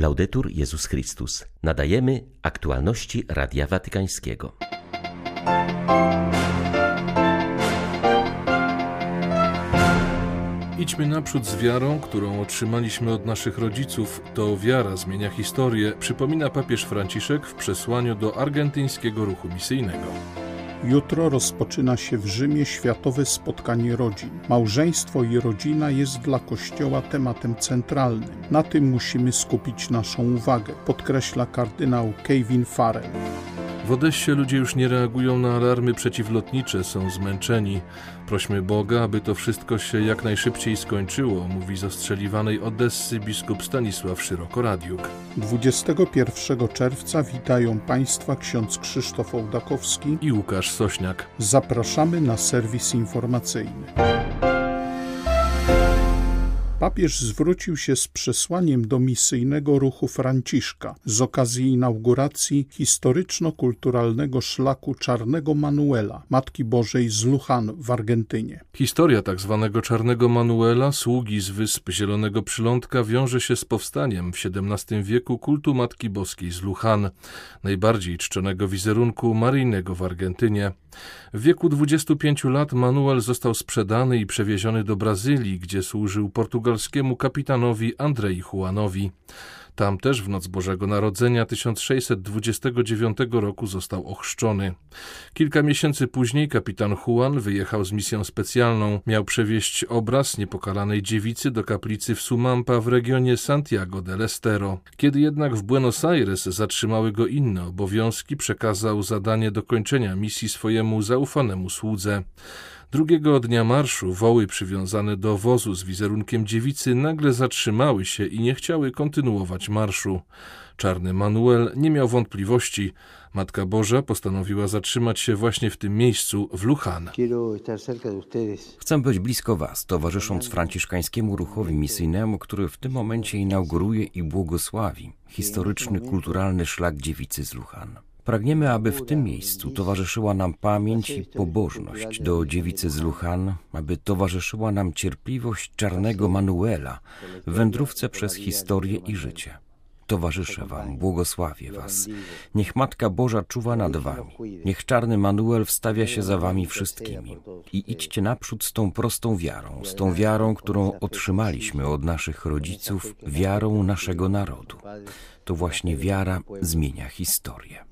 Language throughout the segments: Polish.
Laudetur Jezus Chrystus. Nadajemy aktualności Radia Watykańskiego. Idźmy naprzód z wiarą, którą otrzymaliśmy od naszych rodziców. To wiara zmienia historię, przypomina papież Franciszek w przesłaniu do argentyńskiego ruchu misyjnego. Jutro rozpoczyna się w Rzymie Światowe Spotkanie Rodzin. Małżeństwo i rodzina jest dla Kościoła tematem centralnym. Na tym musimy skupić naszą uwagę, podkreśla kardynał Kevin Farrell. W Odessie ludzie już nie reagują na alarmy przeciwlotnicze, są zmęczeni. Prośmy Boga, aby to wszystko się jak najszybciej skończyło, mówi z ostrzeliwanej Odessy biskup Stanisław Szerokoradiuk. 21 czerwca witają Państwa ksiądz Krzysztof Ołdakowski i Łukasz Sośniak. Zapraszamy na serwis informacyjny. Papież zwrócił się z przesłaniem do misyjnego ruchu Franciszka z okazji inauguracji historyczno-kulturalnego szlaku Czarnego Manuela, Matki Bożej z Lujan w Argentynie. Historia tzw. Tak Czarnego Manuela, sługi z wysp Zielonego Przylądka, wiąże się z powstaniem w XVII wieku kultu Matki Boskiej z Lujan, najbardziej czczonego wizerunku maryjnego w Argentynie. W wieku 25 lat Manuel został sprzedany i przewieziony do Brazylii, gdzie służył kapitanowi Andrei Juanowi. Tam też w noc Bożego Narodzenia 1629 roku został ochrzczony. Kilka miesięcy później kapitan Juan wyjechał z misją specjalną. Miał przewieźć obraz niepokalanej dziewicy do kaplicy w Sumampa w regionie Santiago del Estero. Kiedy jednak w Buenos Aires zatrzymały go inne obowiązki, przekazał zadanie dokończenia misji swojemu zaufanemu słudze. Drugiego dnia marszu woły przywiązane do wozu z wizerunkiem dziewicy nagle zatrzymały się i nie chciały kontynuować marszu. Czarny Manuel nie miał wątpliwości. Matka Boża postanowiła zatrzymać się właśnie w tym miejscu, w Lujan. Chcę być blisko Was, towarzysząc franciszkańskiemu ruchowi misyjnemu, który w tym momencie inauguruje i błogosławi historyczny, kulturalny szlak dziewicy z Lujan. Pragniemy, aby w tym miejscu towarzyszyła nam pamięć i pobożność do dziewicy z Luchan, aby towarzyszyła nam cierpliwość czarnego Manuela w wędrówce przez historię i życie. Towarzyszę Wam, błogosławię Was. Niech Matka Boża czuwa nad Wami. Niech czarny Manuel wstawia się za Wami wszystkimi. I idźcie naprzód z tą prostą wiarą, z tą wiarą, którą otrzymaliśmy od naszych rodziców, wiarą naszego narodu to właśnie wiara zmienia historię.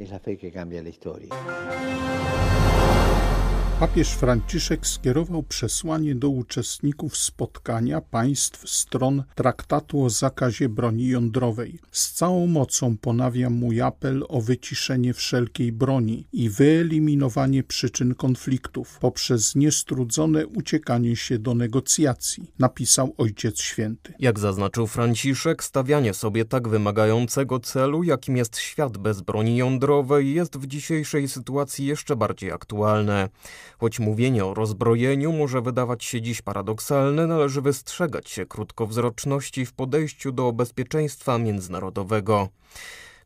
Papież Franciszek skierował przesłanie do uczestników spotkania państw stron traktatu o zakazie broni jądrowej. Z całą mocą ponawiam mój apel o wyciszenie wszelkiej broni i wyeliminowanie przyczyn konfliktów poprzez niestrudzone uciekanie się do negocjacji, napisał Ojciec Święty. Jak zaznaczył Franciszek, stawianie sobie tak wymagającego celu, jakim jest świat bez broni jądrowej, jest w dzisiejszej sytuacji jeszcze bardziej aktualne. Choć mówienie o rozbrojeniu może wydawać się dziś paradoksalne, należy wystrzegać się krótkowzroczności w podejściu do bezpieczeństwa międzynarodowego.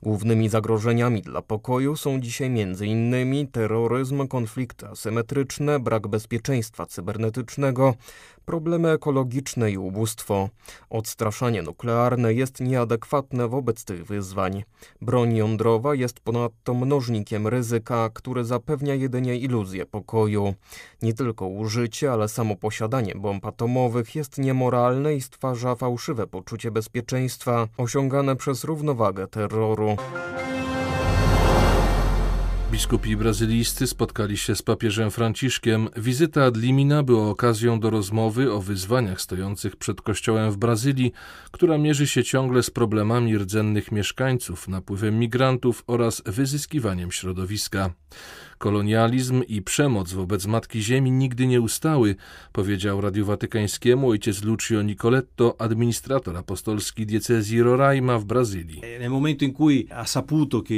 Głównymi zagrożeniami dla pokoju są dzisiaj m.in. terroryzm, konflikty asymetryczne, brak bezpieczeństwa cybernetycznego, problemy ekologiczne i ubóstwo. Odstraszanie nuklearne jest nieadekwatne wobec tych wyzwań. Broń jądrowa jest ponadto mnożnikiem ryzyka, który zapewnia jedynie iluzję pokoju. Nie tylko użycie, ale samo posiadanie bomb atomowych jest niemoralne i stwarza fałszywe poczucie bezpieczeństwa osiągane przez równowagę terroru. Biskupi brazylijscy spotkali się z papieżem Franciszkiem. Wizyta ad limina była okazją do rozmowy o wyzwaniach stojących przed kościołem w Brazylii, która mierzy się ciągle z problemami rdzennych mieszkańców, napływem migrantów oraz wyzyskiwaniem środowiska. Kolonializm i przemoc wobec Matki Ziemi nigdy nie ustały, powiedział Radiu Watykańskiemu ojciec Lucio Nicoletto, administrator apostolski diecezji Roraima w Brazylii.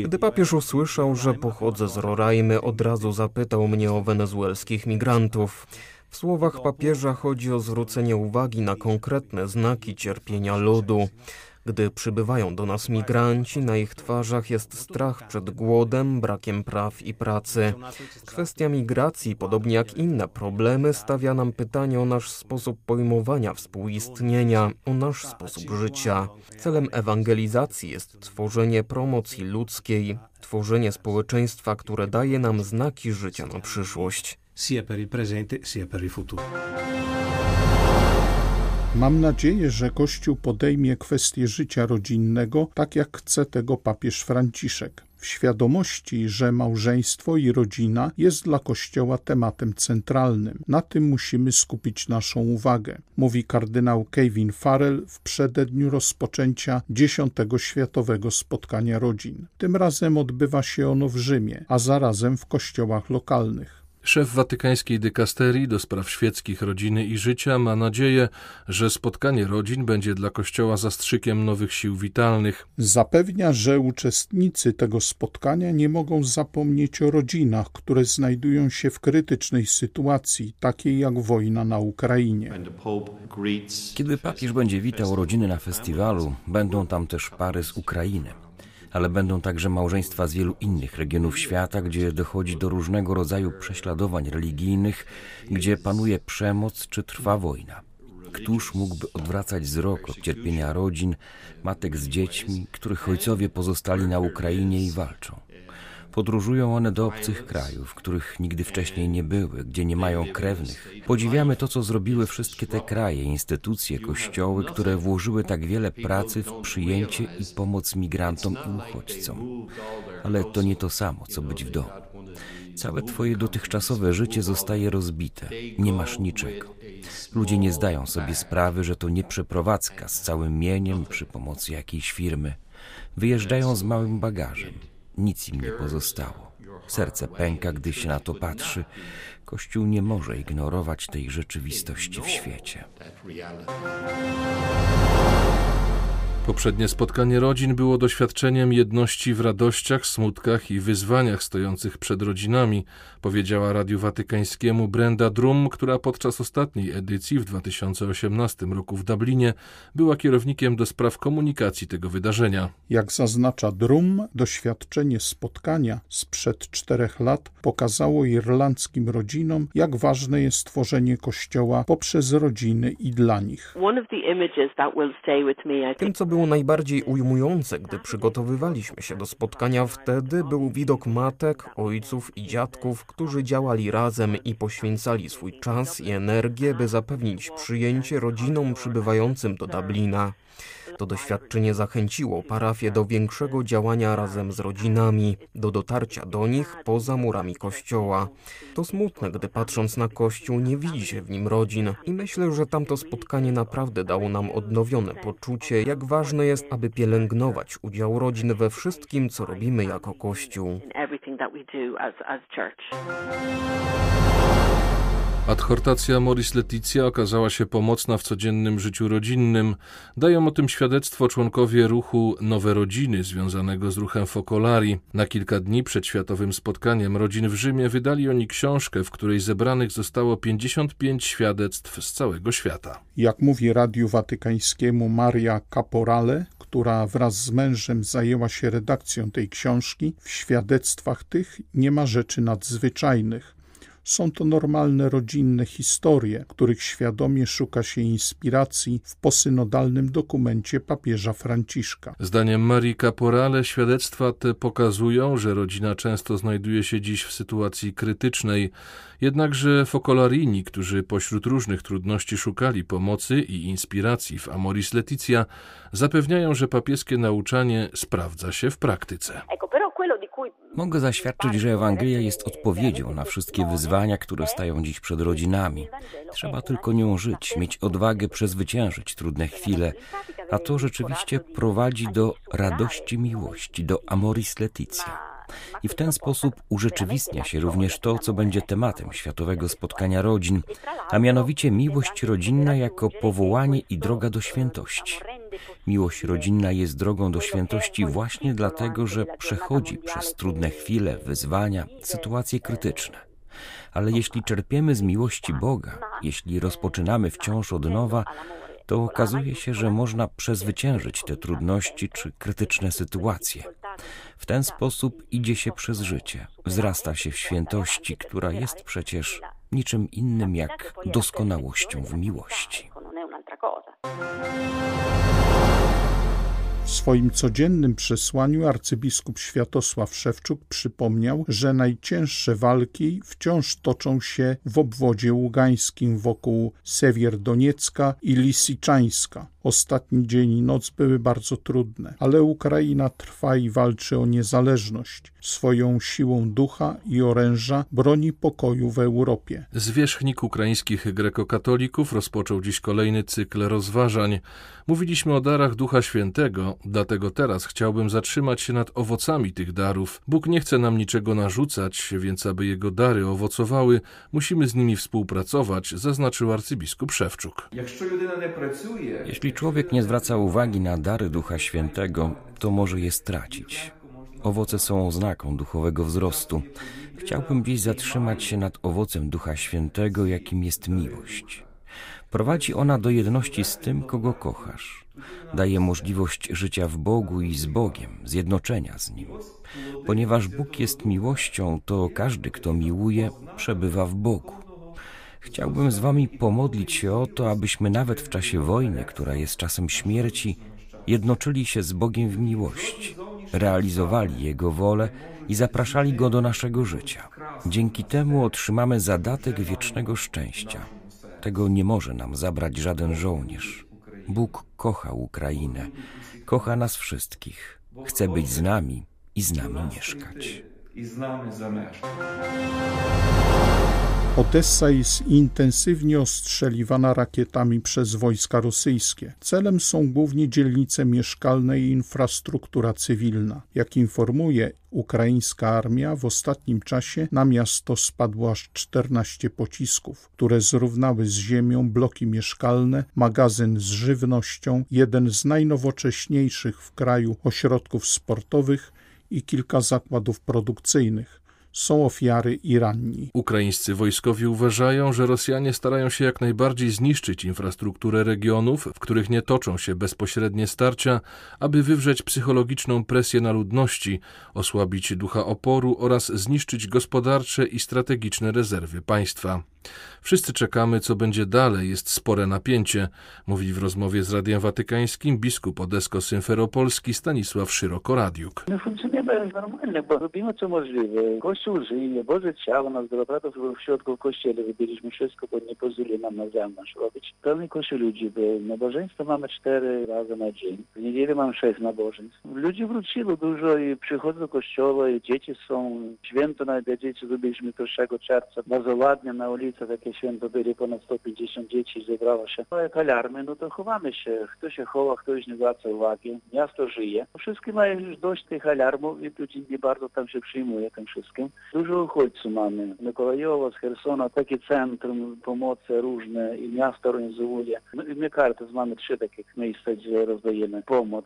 Gdy papież usłyszał, że pochodzę z Roraimy, od razu zapytał mnie o wenezuelskich migrantów. W słowach papieża chodzi o zwrócenie uwagi na konkretne znaki cierpienia ludu. Gdy przybywają do nas migranci, na ich twarzach jest strach przed głodem, brakiem praw i pracy. Kwestia migracji, podobnie jak inne problemy, stawia nam pytanie o nasz sposób pojmowania współistnienia, o nasz sposób życia. Celem ewangelizacji jest tworzenie promocji ludzkiej, tworzenie społeczeństwa, które daje nam znaki życia na przyszłość. Sia per il presente, sia per il futuro. Mam nadzieję, że Kościół podejmie kwestię życia rodzinnego, tak jak chce tego papież Franciszek. W świadomości, że małżeństwo i rodzina jest dla Kościoła tematem centralnym. Na tym musimy skupić naszą uwagę, mówi kardynał Kevin Farrell w przededniu rozpoczęcia dziesiątego Światowego Spotkania Rodzin. Tym razem odbywa się ono w Rzymie, a zarazem w kościołach lokalnych. Szef watykańskiej dykasterii do spraw świeckich rodziny i życia ma nadzieję, że spotkanie rodzin będzie dla Kościoła zastrzykiem nowych sił witalnych. Zapewnia, że uczestnicy tego spotkania nie mogą zapomnieć o rodzinach, które znajdują się w krytycznej sytuacji, takiej jak wojna na Ukrainie. Kiedy papież będzie witał rodziny na festiwalu, będą tam też pary z Ukrainy ale będą także małżeństwa z wielu innych regionów świata, gdzie dochodzi do różnego rodzaju prześladowań religijnych, gdzie panuje przemoc czy trwa wojna. Któż mógłby odwracać wzrok od cierpienia rodzin, matek z dziećmi, których ojcowie pozostali na Ukrainie i walczą? Podróżują one do obcych krajów, których nigdy wcześniej nie były, gdzie nie mają krewnych. Podziwiamy to, co zrobiły wszystkie te kraje, instytucje, kościoły, które włożyły tak wiele pracy w przyjęcie i pomoc migrantom i uchodźcom. Ale to nie to samo, co być w domu. Całe Twoje dotychczasowe życie zostaje rozbite. Nie masz niczego. Ludzie nie zdają sobie sprawy, że to nie przeprowadzka z całym mieniem przy pomocy jakiejś firmy. Wyjeżdżają z małym bagażem nic im nie pozostało. Serce pęka, gdy się na to patrzy. Kościół nie może ignorować tej rzeczywistości w świecie. Poprzednie spotkanie rodzin było doświadczeniem jedności w radościach, smutkach i wyzwaniach stojących przed rodzinami, powiedziała Radiu Watykańskiemu Brenda Drum, która podczas ostatniej edycji w 2018 roku w Dublinie była kierownikiem do spraw komunikacji tego wydarzenia. Jak zaznacza Drum, doświadczenie spotkania sprzed czterech lat pokazało irlandzkim rodzinom, jak ważne jest tworzenie kościoła poprzez rodziny i dla nich. Tym, co było najbardziej ujmujące, gdy przygotowywaliśmy się do spotkania wtedy, był widok matek, ojców i dziadków, którzy działali razem i poświęcali swój czas i energię, by zapewnić przyjęcie rodzinom przybywającym do Dublina. To doświadczenie zachęciło parafię do większego działania razem z rodzinami, do dotarcia do nich poza murami kościoła. To smutne, gdy patrząc na kościół nie widzi się w nim rodzin i myślę, że tamto spotkanie naprawdę dało nam odnowione poczucie, jak ważne jest, aby pielęgnować udział rodzin we wszystkim, co robimy jako kościół. Adhortacja Moris Leticia okazała się pomocna w codziennym życiu rodzinnym. Dają o tym świadectwo członkowie ruchu Nowe Rodziny, związanego z ruchem Focolari. Na kilka dni przed światowym spotkaniem rodzin w Rzymie wydali oni książkę, w której zebranych zostało 55 świadectw z całego świata. Jak mówi Radiu Watykańskiemu Maria Caporale, która wraz z mężem zajęła się redakcją tej książki, w świadectwach tych nie ma rzeczy nadzwyczajnych. Są to normalne rodzinne historie, których świadomie szuka się inspiracji w posynodalnym dokumencie papieża Franciszka. Zdaniem Marii Caporale świadectwa te pokazują, że rodzina często znajduje się dziś w sytuacji krytycznej, jednakże Focolarini, którzy pośród różnych trudności szukali pomocy i inspiracji w Amoris Leticia, zapewniają, że papieskie nauczanie sprawdza się w praktyce. Mogę zaświadczyć, że Ewangelia jest odpowiedzią na wszystkie wyzwania, które stają dziś przed rodzinami. Trzeba tylko nią żyć, mieć odwagę przezwyciężyć trudne chwile, a to rzeczywiście prowadzi do radości miłości, do amoris leticia. I w ten sposób urzeczywistnia się również to, co będzie tematem Światowego Spotkania Rodzin, a mianowicie miłość rodzinna jako powołanie i droga do świętości. Miłość rodzinna jest drogą do świętości właśnie dlatego, że przechodzi przez trudne chwile, wyzwania, sytuacje krytyczne. Ale jeśli czerpiemy z miłości Boga, jeśli rozpoczynamy wciąż od nowa, to okazuje się, że można przezwyciężyć te trudności czy krytyczne sytuacje. W ten sposób idzie się przez życie, wzrasta się w świętości, która jest przecież niczym innym jak doskonałością w miłości. W swoim codziennym przesłaniu arcybiskup Światosław Szewczuk przypomniał, że najcięższe walki wciąż toczą się w obwodzie ługańskim wokół Sewierdoniecka i Lisiczańska. Ostatni dzień i noc były bardzo trudne, ale Ukraina trwa i walczy o niezależność. Swoją siłą ducha i oręża broni pokoju w Europie. Zwierzchnik ukraińskich grekokatolików rozpoczął dziś kolejny cykl rozważań. Mówiliśmy o darach Ducha Świętego, dlatego teraz chciałbym zatrzymać się nad owocami tych darów. Bóg nie chce nam niczego narzucać, więc aby jego dary owocowały, musimy z nimi współpracować, zaznaczył arcybiskup Szewczuk. Jeśli człowiek nie zwraca uwagi na dary Ducha Świętego, to może je stracić. Owoce są oznaką duchowego wzrostu. Chciałbym dziś zatrzymać się nad owocem Ducha Świętego, jakim jest miłość. Prowadzi ona do jedności z tym, kogo kochasz. Daje możliwość życia w Bogu i z Bogiem, zjednoczenia z Nim. Ponieważ Bóg jest miłością, to każdy, kto miłuje, przebywa w Bogu. Chciałbym z Wami pomodlić się o to, abyśmy nawet w czasie wojny, która jest czasem śmierci, jednoczyli się z Bogiem w miłości, realizowali Jego wolę i zapraszali Go do naszego życia. Dzięki temu otrzymamy zadatek wiecznego szczęścia. Tego nie może nam zabrać żaden żołnierz. Bóg kocha Ukrainę, kocha nas wszystkich, chce być z nami i z nami mieszkać. I z nami. Odessa jest intensywnie ostrzeliwana rakietami przez wojska rosyjskie. Celem są głównie dzielnice mieszkalne i infrastruktura cywilna. Jak informuje ukraińska armia, w ostatnim czasie na miasto spadło aż 14 pocisków, które zrównały z ziemią bloki mieszkalne, magazyn z żywnością, jeden z najnowocześniejszych w kraju ośrodków sportowych i kilka zakładów produkcyjnych są ofiary i ranni. Ukraińscy wojskowi uważają, że Rosjanie starają się jak najbardziej zniszczyć infrastrukturę regionów, w których nie toczą się bezpośrednie starcia, aby wywrzeć psychologiczną presję na ludności, osłabić ducha oporu oraz zniszczyć gospodarcze i strategiczne rezerwy państwa. Wszyscy czekamy, co będzie dalej, jest spore napięcie, mówi w rozmowie z Radiem Watykańskim biskup Odesko-Symferopolski Stanisław Szyroko-Radiuk. My funkcjonujemy normalnie, bo robimy co możliwe. Kościół żyje, Boże ciało nas dobrotów w środku w kościele wybiliśmy wszystko, bo nie pozwoli nam na zewnątrz robić. Pełny kościół ludzi był. Nabożeństwo mamy cztery razy na dzień. W niedzielę mamy sześć nabożeństw. Ludzi wróciło dużo i przychodzą do kościoła i dzieci są. Święto na dzieci zrobiliśmy 1 czerwca. Bardzo ładnie na ulicy takie święto byli ponad 150 dzieci zebrało się. No jak alarmy, no to chowamy się. Kto się chowa, ktoś nie zwraca uwagi. Miasto żyje. Wszystkie mają już dość tych alarmów i ludzi nie bardzo tam się przyjmuje tym wszystkim. Dużo uchodźców mamy. Mikołajowa, z Hersona, takie centrum pomocy różne i miasto organizuje. My, my karty mamy trzy takie miejsca, gdzie rozdajemy pomoc.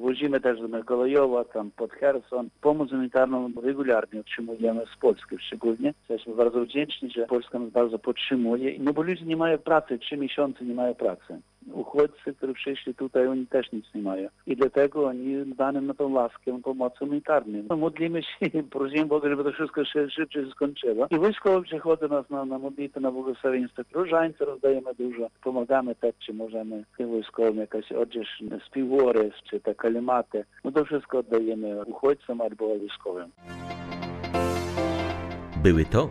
Wozimy też do Mikołajowa, tam pod Herson. Pomoc humanitarną regularnie otrzymujemy z Polski szczególnie. Jesteśmy bardzo wdzięczni, że Polska nas bardzo podtrzymuje. No bo ludzie nie mają pracy, trzy miesiące nie mają pracy. Uchodźcy, którzy przyszli tutaj, oni też nic nie mają. I dlatego oni dane na tą łaskę pomocy humanitarnej. No, modlimy się prosimy Boga, żeby to wszystko szybciej się skończyło. I wojskowi przychodzą nas na, na modlitwę, na błogosławieństwo. Różańce rozdajemy dużo. Pomagamy tak, czy możemy tym wojskowym jakaś odzież, spiwory, czy te kalimaty. No to wszystko oddajemy uchodźcom albo wojskowym. Były to